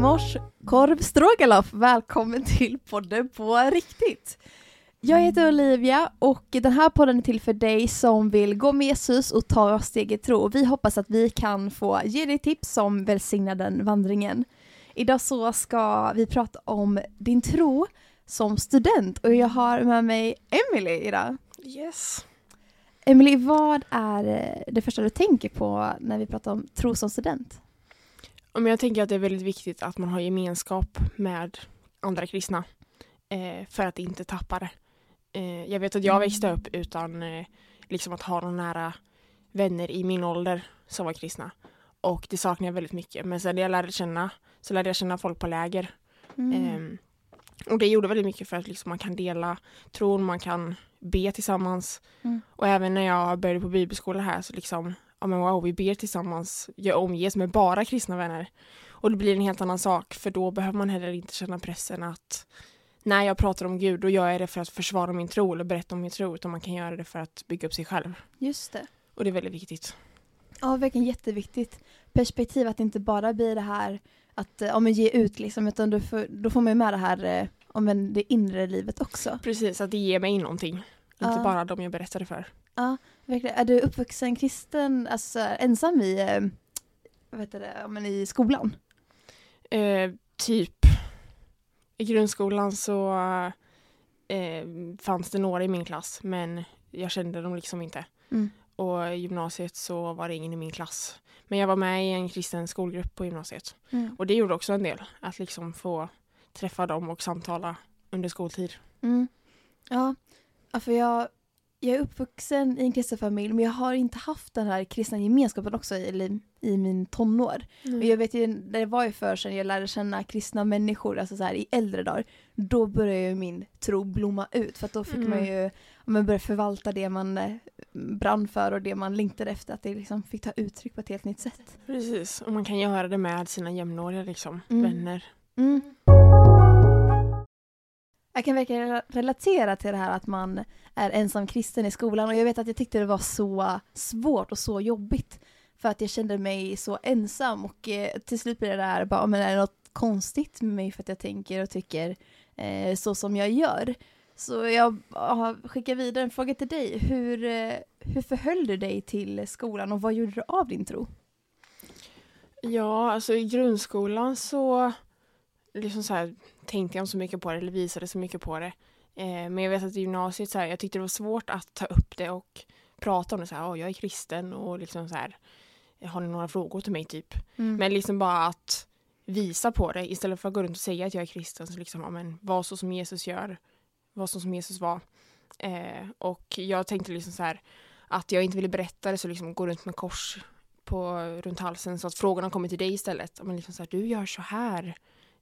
Amors korv stroganoff. Välkommen till podden på riktigt. Jag heter Olivia och den här podden är till för dig som vill gå med Jesus och ta steget tro. Vi hoppas att vi kan få ge dig tips som välsignar den vandringen. Idag så ska vi prata om din tro som student och jag har med mig Emily idag. Yes. Emily, vad är det första du tänker på när vi pratar om tro som student? Men jag tänker att det är väldigt viktigt att man har gemenskap med andra kristna eh, för att inte tappa det. Eh, jag vet att jag växte upp utan eh, liksom att ha några nära vänner i min ålder som var kristna. Och det saknar jag väldigt mycket. Men sen när jag lärde känna så lärde jag känna folk på läger. Mm. Ehm, och det gjorde väldigt mycket för att liksom man kan dela tron, man kan be tillsammans. Mm. Och även när jag började på bibelskola här så liksom, ja men wow, vi ber tillsammans. Jag omges med bara kristna vänner. Och det blir en helt annan sak för då behöver man heller inte känna pressen att när jag pratar om Gud, då gör jag det för att försvara min tro eller berätta om min tro, utan man kan göra det för att bygga upp sig själv. Just det. Och det är väldigt viktigt. Ja, verkligen jätteviktigt perspektiv att det inte bara blir det här att ja, men ge ut liksom, utan du får, då får man ju med det här eh, om det inre livet också. Precis, att det ger mig någonting. Inte Ja. bara de jag berättade för. Ja, verkligen. Är du uppvuxen kristen, alltså ensam i, eh, vad heter det, men i skolan? Eh, typ i grundskolan så eh, fanns det några i min klass men jag kände dem liksom inte. Mm. Och i gymnasiet så var det ingen i min klass. Men jag var med i en kristen skolgrupp på gymnasiet. Mm. Och det gjorde också en del. Att liksom få träffa dem och samtala under skoltid. Mm. Ja, ja, för jag, jag är uppvuxen i en kristen familj men jag har inte haft den här kristna gemenskapen också i, i min tonår. Och jag vet ju, det var ju för sen jag lärde känna kristna människor, alltså så här i äldre dagar, då började ju min tro blomma ut för att då fick Mm. man ju men börja förvalta det man eh, brann för och det man längtade efter, att det liksom fick ta uttryck på ett helt nytt sätt. Precis, och man kan göra det med sina jämnåriga liksom, Mm. vänner. Mm. Jag kan verkligen relatera till det här att man är ensam kristen i skolan och jag vet att jag tyckte det var så svårt och så jobbigt för att jag kände mig så ensam och eh, till slut blev det där bara, men är det något konstigt med mig för att jag tänker och tycker eh, så som jag gör? Så jag ah, skickar vidare en fråga till dig. Hur, eh, hur förhöll du dig till skolan och vad gjorde du av din tro? Ja, alltså i grundskolan så, liksom så här, tänkte jag inte så mycket på det eller visade så mycket på det. Eh, men jag vet att i gymnasiet så här, jag tyckte det var svårt att ta upp det och prata om det så här, "Åh, jag är kristen och liksom så här, har ni några frågor till mig typ? Mm. Men liksom bara att visa på det istället för att gå runt och säga att jag är kristen så liksom, ja men var så som Jesus gör, var så som Jesus var. Eh, och jag tänkte liksom så här att jag inte ville berätta det så liksom gå runt med kors på, runt halsen så att frågorna kommer till dig istället. Men liksom så här, du gör så här.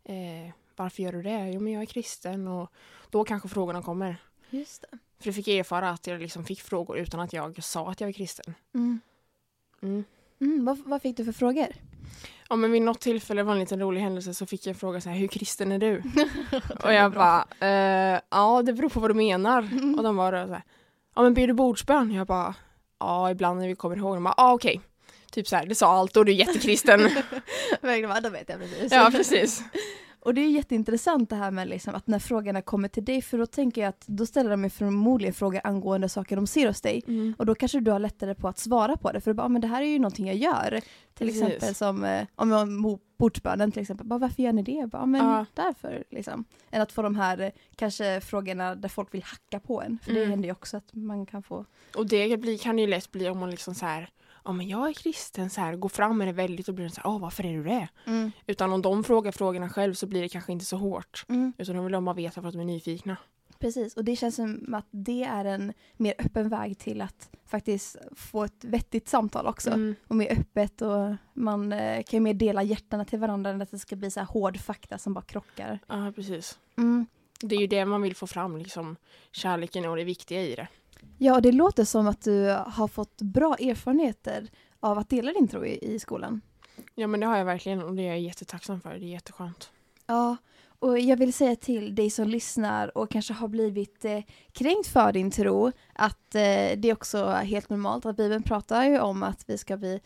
Eh, varför gör du det? Jo men jag är kristen och då kanske frågorna kommer. Just det. För det fick jag erfara att jag liksom fick frågor utan att jag sa att jag är kristen. Mm. Mm. Mm, vad, vad fick du för frågor? Ja men vid något tillfälle, var en liten rolig händelse, så fick jag en fråga så här, hur kristen är du? och jag bara, eh, ja det beror på vad du menar. Och de var så här, ja men ber du bordsbön? Jag bara, ja ibland när vi kommer ihåg. De bara, ja okej. Typ så här, det sa allt och du är jättekristen. Verkligen, då vet jag precis. ja precis. Och det är jätteintressant det här med liksom att när frågorna kommer till dig, för då tänker jag att då ställer de förmodligen frågor angående saker de ser hos dig. Mm. Och då kanske du har lättare på att svara på det, för du bara, ah, men det här är ju någonting jag gör. Till Precis. exempel som, eh, om jag bordsbönen till exempel, bara, varför gör ni det? Jag Bara, "Ah, men Ja. därför liksom. Än att få de här eh, kanske frågorna där folk vill hacka på en, för det Mm. händer ju också att man kan få Och det blir, kan ju lätt bli om man liksom så här, ja men jag är kristen, så här, går fram med det väldigt och blir så här, åh varför är du det? Utan om de frågar frågorna själv så blir det kanske inte så hårt. Mm. Utan de vill bara veta för att de är nyfikna. Precis, och det känns som att det är en mer öppen väg till att faktiskt få ett vettigt samtal också. Mm. Och mer öppet och man eh, kan ju mer dela hjärtana till varandra än att det ska bli så här hård fakta som bara krockar. Ja precis. Mm. Det är ju det man vill få fram, liksom kärleken och det viktiga i det. Ja, det låter som att du har fått bra erfarenheter av att dela din tro i, i skolan. Ja men det har jag verkligen och det är jag jättetacksam för. Det är jätteskönt. Ja, och jag vill säga till dig som lyssnar och kanske har blivit eh, kränkt för din tro att eh, det är också helt normalt att Bibeln pratar ju om att vi ska bli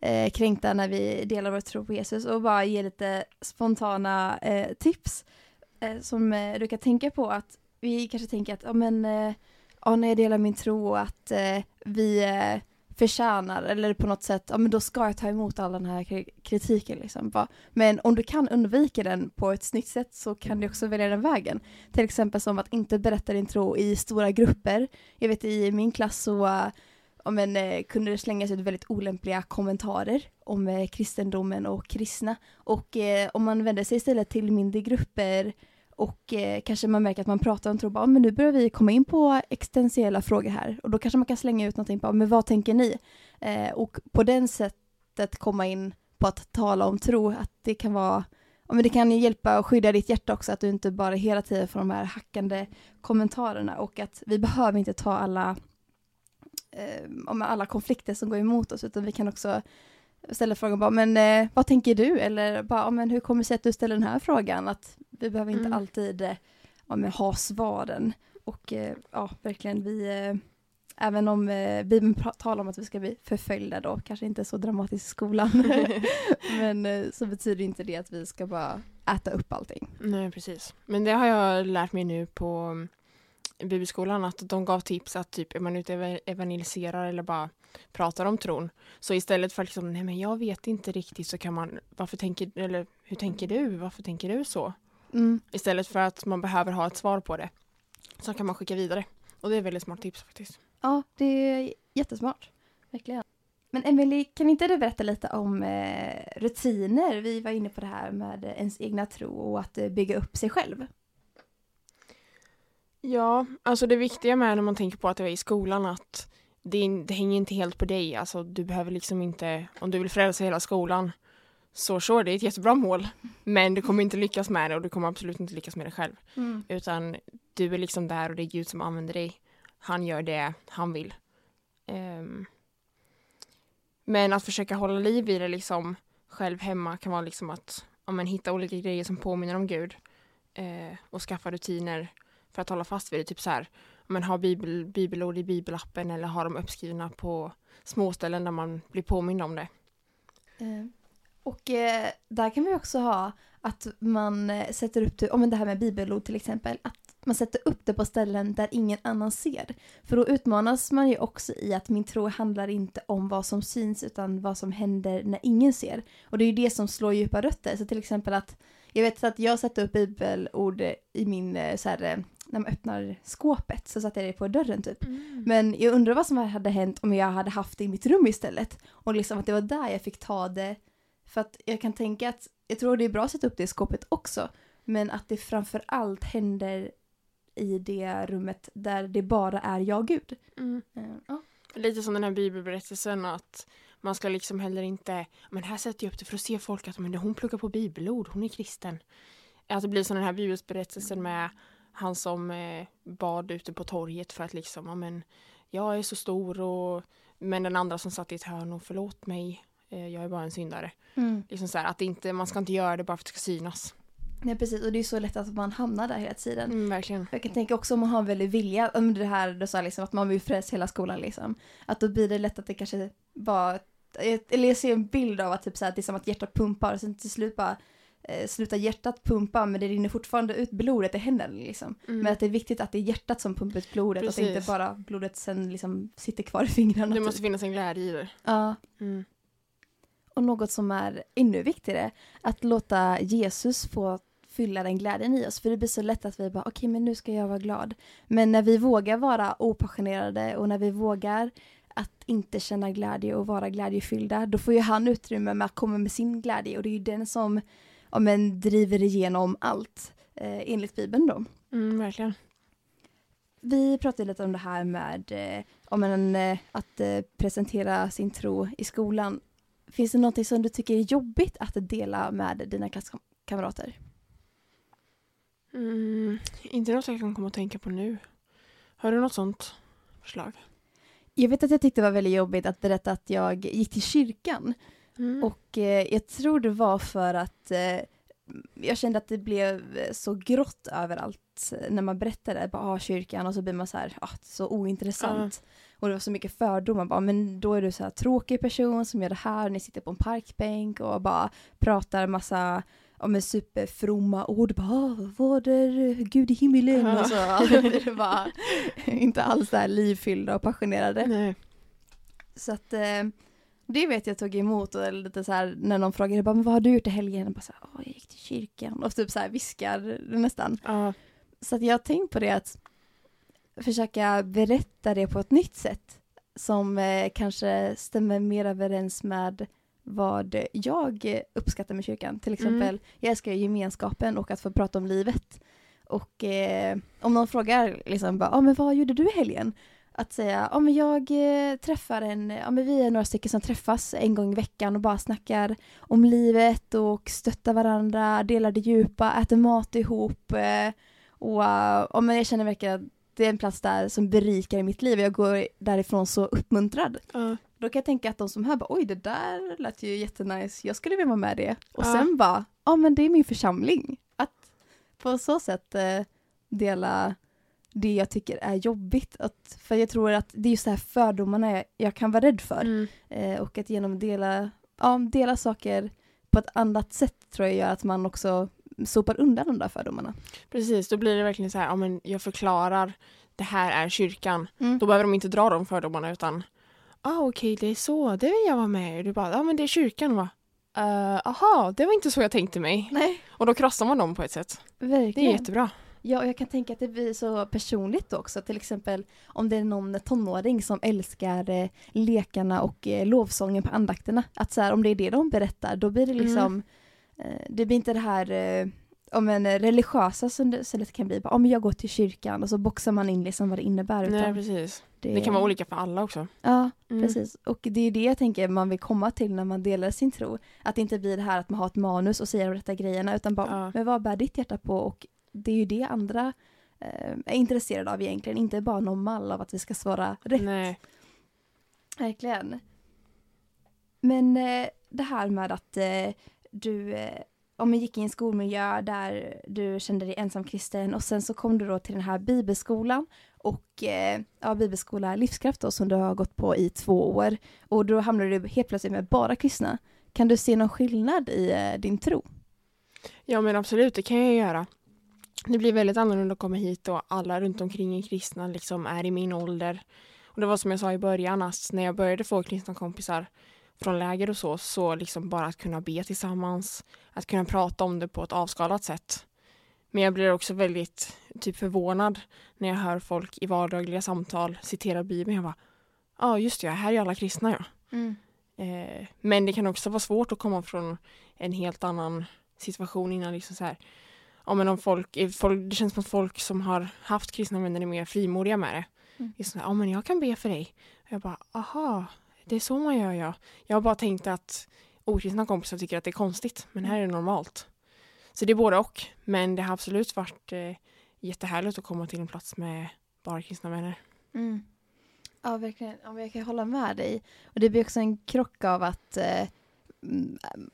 eh, kränkta när vi delar vår tro på Jesus och bara ge lite spontana eh, tips eh, som eh, du kan tänka på att vi kanske tänker att, ja men, ja, när jag delar min tro och att eh, vi eh, förtjänar eller på något sätt, ja men då ska jag ta emot all den här kritiken liksom. Bara, Men om du kan undvika den på ett snyggt sätt så kan du också välja den vägen. Till exempel som att inte berätta din tro i stora grupper. Jag vet i min klass så ja, men, eh, kunde det slängas ut väldigt olämpliga kommentarer om eh, kristendomen och kristna. Och eh, om man vänder sig istället till mindre grupper och eh, kanske man märker att man pratar om tro, bara, ah, men nu börjar vi komma in på existentiella frågor här. Och då kanske man kan slänga ut någonting på, ah, men vad tänker ni? Eh, och på den sättet komma in på att tala om tro, att det kan vara Ja, men det kan hjälpa och skydda ditt hjärta också, att du inte bara hela tiden får de här hackande kommentarerna och att vi behöver inte ta alla, eh, alla konflikter som går emot oss, utan vi kan också ställa frågan bara, men eh, vad tänker du? Eller bara, men hur kommer det sig att du ställer den här frågan? Att vi behöver inte Mm. alltid eh, ja, ha svaren. Och eh, ja, verkligen, vi, eh, även om eh, Bibeln talar om att vi ska bli förföljda då, kanske inte så dramatiskt i skolan, men eh, så betyder inte det att vi ska bara äta upp allting. Nej, precis. Men det har jag lärt mig nu på mm, bibelskolan att de gav tips att typ är man ute och eva- evangeliserar eller bara pratar om tron så istället för att liksom, nej men jag vet inte riktigt så kan man, varför tänker, eller hur tänker du, varför tänker du så? Mm. Istället för att man behöver ha ett svar på det så kan man skicka vidare. Och det är väldigt smart tips faktiskt. Ja, det är jättesmart. Verkligen. Men Emily, kan inte du berätta lite om eh, rutiner? Vi var inne på det här med ens egna tro och att eh, bygga upp sig själv. Ja, alltså det viktiga med när man tänker på att det är i skolan att det, är- det hänger inte helt på dig. Alltså du behöver liksom inte, om du vill frälsa hela skolan så sure, det är ett jättebra mål. Men du kommer inte lyckas med det och du kommer absolut inte lyckas med det själv. Utan du är liksom där och det är Gud som använder dig. Han gör det han vill. Ehm, men att försöka hålla liv i det liksom själv hemma kan vara liksom att ja, men, hitta olika grejer som påminner om Gud. Eh, och skaffa rutiner för att hålla fast vid det. Typ så här, men, har bibel, bibelord i bibelappen eller har dem uppskrivna på småställen där man blir påmind om det. Eh, Och eh, där kan vi också ha att man eh, sätter upp det, om det här med bibelord till exempel, att man sätter upp det på ställen där ingen annan ser. För då utmanas man ju också i att min tro handlar inte om vad som syns utan vad som händer när ingen ser. Och det är ju det som slår djupa rötter. Så till exempel att, jag vet att jag satte upp bibelord i min, eh, så här, eh, när man öppnar skåpet så satte jag det på dörren typ. Men jag undrar vad som hade hänt om jag hade haft det i mitt rum istället. Och liksom att det var där jag fick ta det. För att jag kan tänka att, jag tror det är bra att sätta upp det i skåpet också. Men att det framför allt händer i det rummet där det bara är jag Gud. Mm. Eh, ja. Lite som den här bibelberättelsen att man ska liksom heller inte, men här sätter jag upp det för att se folk att men hon pluggar på bibelord, hon är kristen. Att det blir som den här bibelberättelsen med han som eh, bad ute på torget för att liksom, ja men jag är så stor och men den andra som satt i ett hörn och förlåt mig, eh, jag är bara en syndare. Liksom så här, att inte, man ska inte göra det bara för att det ska synas. Nej precis, och det är så lätt att man hamnar där hela tiden. Mm, verkligen. Jag kan tänka också om man har en väldig vilja, om det här du sa liksom att man vill frälsa hela skolan liksom. Att då blir det lätt att det kanske bara, eller jag ser en bild av att typ så här, att det är som att hjärtat pumpar och sen till slut bara eh, slutar hjärtat pumpa men det rinner fortfarande ut blodet i händerna liksom. Mm. Men att det är viktigt att det är hjärtat som pumpar ut blodet och att Precis. inte bara blodet sen liksom sitter kvar i fingrarna. Det måste typ. finnas en glädje i det. Ja. Mm. Och något som är ännu viktigare, att låta Jesus få fylla den glädjen i oss. För det blir så lätt att vi bara, okej men nu ska jag vara glad. Men när vi vågar vara opassionerade och när vi vågar att inte känna glädje och vara glädjefyllda, då får ju han utrymme med att komma med sin glädje och det är ju den som ja, men, driver igenom allt, eh, enligt Bibeln då. Mm, verkligen. Vi pratade lite om det här med eh, om en, eh, att eh, presentera sin tro i skolan. Finns det någonting som du tycker är jobbigt att dela med dina klasskamrater? Mm, inte något jag kan komma att tänka på nu. Har du något sånt förslag? Jag vet att jag tyckte det var väldigt jobbigt att berätta att jag gick till kyrkan Mm. och eh, jag tror det var för att eh, jag kände att det blev så grått överallt att när man berättar det, bara ah, kyrkan och så blir man så här, ah, så ointressant. Och det var så mycket fördomar, bara, men då är du så här tråkig person som gör det här, ni sitter på en parkbänk och bara pratar massa om en superfromma ord, bara ah, vad är Gud i himmelen? Och så alltså, det bara inte alls så här livfyllda och passionerade. Nej. Så att eh, det vet jag tog emot och lite så här när någon frågade bara, men vad har du gjort i helgen? Och bara så här, Åh, jag gick till kyrkan och typ så här viskar nästan. Ja. Så att jag har tänkt på det att försöka berätta det på ett nytt sätt som eh, kanske stämmer mer överens med vad jag uppskattar med kyrkan. Till exempel, jag älskar gemenskapen och att få prata om livet. Och eh, om någon frågar liksom bara, ah, men vad gjorde du i helgen? Att säga, ja men jag eh, träffar en, ja men vi är några stycken som träffas en gång i veckan och bara snackar om livet och stöttar varandra, delar det djupa, äter mat ihop. Eh, och uh, ja, men jag känner verkligen att det är en plats där som berikar i mitt liv. Jag går därifrån så uppmuntrad. Ja. Då kan jag tänka att de som hör bara oj det där lät ju jättenice, jag skulle vilja vara med det. Och Ja. sen bara, ja men det är min församling. Att på så sätt eh, dela det jag tycker är jobbigt. Att, för jag tror att det är just det här fördomarna jag, jag kan vara rädd för. Mm. Eh, och att genom att dela, ja, dela saker på ett annat sätt tror jag gör att man också sopar undan de där fördomarna. Precis, då blir det verkligen så här, ja, men jag förklarar, det här är kyrkan. Mm. Då behöver de inte dra de fördomarna utan, ah okej det är så, det vill jag vara med. Du bara, ja men det är kyrkan va? Uh, aha, det var inte så jag tänkte mig. Nej, Och då krossar man dem på ett sätt. Det är verkligen. jättebra. Ja, och jag kan tänka att det blir så personligt också. Till exempel om det är någon tonåring som älskar eh, lekarna och eh, lovsången på andakterna. Att så här, om det är det de berättar, då blir det liksom, eh, det blir inte det här eh, om en religiösa som det, så det kan bli, bara, om jag går till kyrkan och så boxar man in liksom vad det innebär. Nej utan precis. Det kan vara olika för alla också. Ja, Mm. precis. Och det är det jag tänker man vill komma till när man delar sin tro. Att det inte blir det här att man har ett manus och säger de rätta grejerna, utan bara, Ja. men vad bär ditt hjärta på? Och det är ju det andra eh, är intresserade av egentligen, inte bara någon mall av att vi ska svara rätt. Nej. Verkligen. Men eh, det här med att eh, du eh, om jag gick i en skolmiljö där du kände dig ensam kristen och sen så kom du då till den här bibelskolan och eh, ja, bibelskola Livskraft då som du har gått på i två år och då hamnade du helt plötsligt med bara kristna. Kan du se någon skillnad i eh, din tro? Ja men absolut, det kan jag göra. Det blir väldigt annorlunda att komma hit och alla runt omkring är kristna liksom är i min ålder. Och det var som jag sa i början, att när jag började få kristna kompisar från läger och så, så liksom bara att kunna be tillsammans, att kunna prata om det på ett avskalat sätt. Men jag blir också väldigt typ förvånad när jag hör folk i vardagliga samtal citera Bibeln. Jag bara, ja ah, just det, här är alla kristna ja. Eh, men det kan också vara svårt att komma från en helt annan situation innan liksom så här. Ja, men om folk, folk, det känns som att folk som har haft kristna vänner är mer frimodiga med det. Mm. Här, ja men jag kan be för dig. Och jag bara, aha, det är så man gör ja. Jag har bara tänkt att okristna kompisar tycker att det är konstigt, men här är det normalt. Så det är både och, men det har absolut varit eh, jättehärligt att komma till en plats med bara kristna vänner. Mm. Ja, verkligen. Ja, jag kan hålla med dig. Och det blir också en krock av att eh,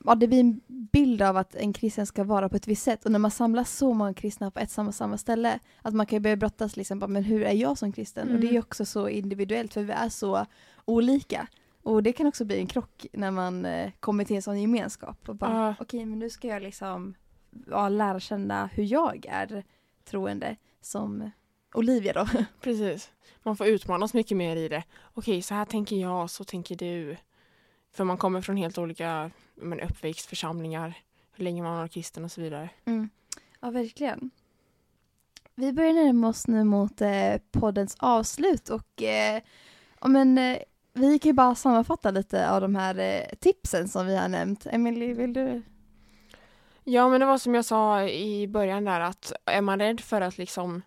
ja, det blir en bild av att en kristen ska vara på ett visst sätt. Och när man samlar så många kristna på ett samma, samma ställe, att man kan ju börja brottas liksom, men hur är jag som kristen? Och det är Mm. också så individuellt, för vi är så olika. Och det kan också bli en krock när man eh, kommer till en sån gemenskap. Och bara, Ja. okej, men nu ska jag liksom ja, lära känna hur jag är troende som Olivia då. Precis. Man får utmanas mycket mer i det. Okej, så här tänker jag, så tänker du. För man kommer från helt olika men, uppväxt, församlingar, hur länge man varit kristen och så vidare. Mm. Ja, verkligen. Vi börjar närma oss nu mot eh, poddens avslut och eh, men, eh, vi kan ju bara sammanfatta lite av de här eh, tipsen som vi har nämnt. Emily, vill du? Ja, men det var som jag sa i början där att är man rädd för att liksom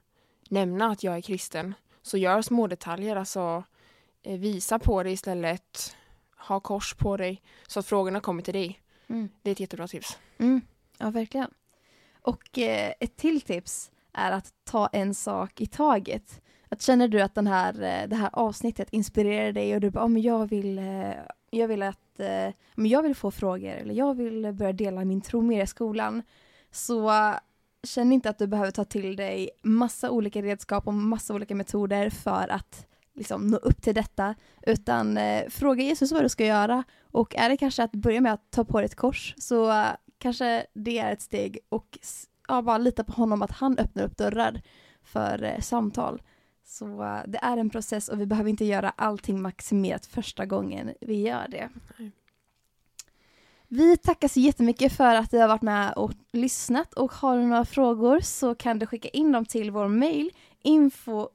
nämna att jag är kristen så gör små detaljer, alltså eh, visa på det istället, ha kors på dig så att frågorna kommer till dig. Mm. Det är ett jättebra tips. Mm. Ja, verkligen. Och eh, ett till tips är att ta en sak i taget. Att känner du att den här, eh, det här avsnittet inspirerar dig och du bara, oh, jag vill, eh, jag vill att, eh, men jag vill få frågor eller jag vill börja dela min tro mer i skolan. Så känn inte att du behöver ta till dig massa olika redskap och massa olika metoder för att liksom, nå upp till detta, utan eh, fråga Jesus vad du ska göra och är det kanske att börja med att ta på dig ett kors så eh, kanske det är ett steg och ja, bara lita på honom att han öppnar upp dörrar för eh, samtal. Så eh, det är en process och vi behöver inte göra allting maximerat första gången vi gör det. Nej. Vi tackar så jättemycket för att du har varit med och lyssnat och har du några frågor så kan du skicka in dem till vår mail info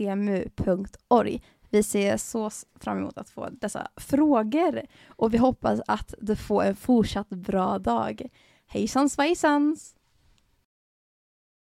tmu.org. Vi ser så fram emot att få dessa frågor och vi hoppas att du får en fortsatt bra dag. Hejsan svejsans!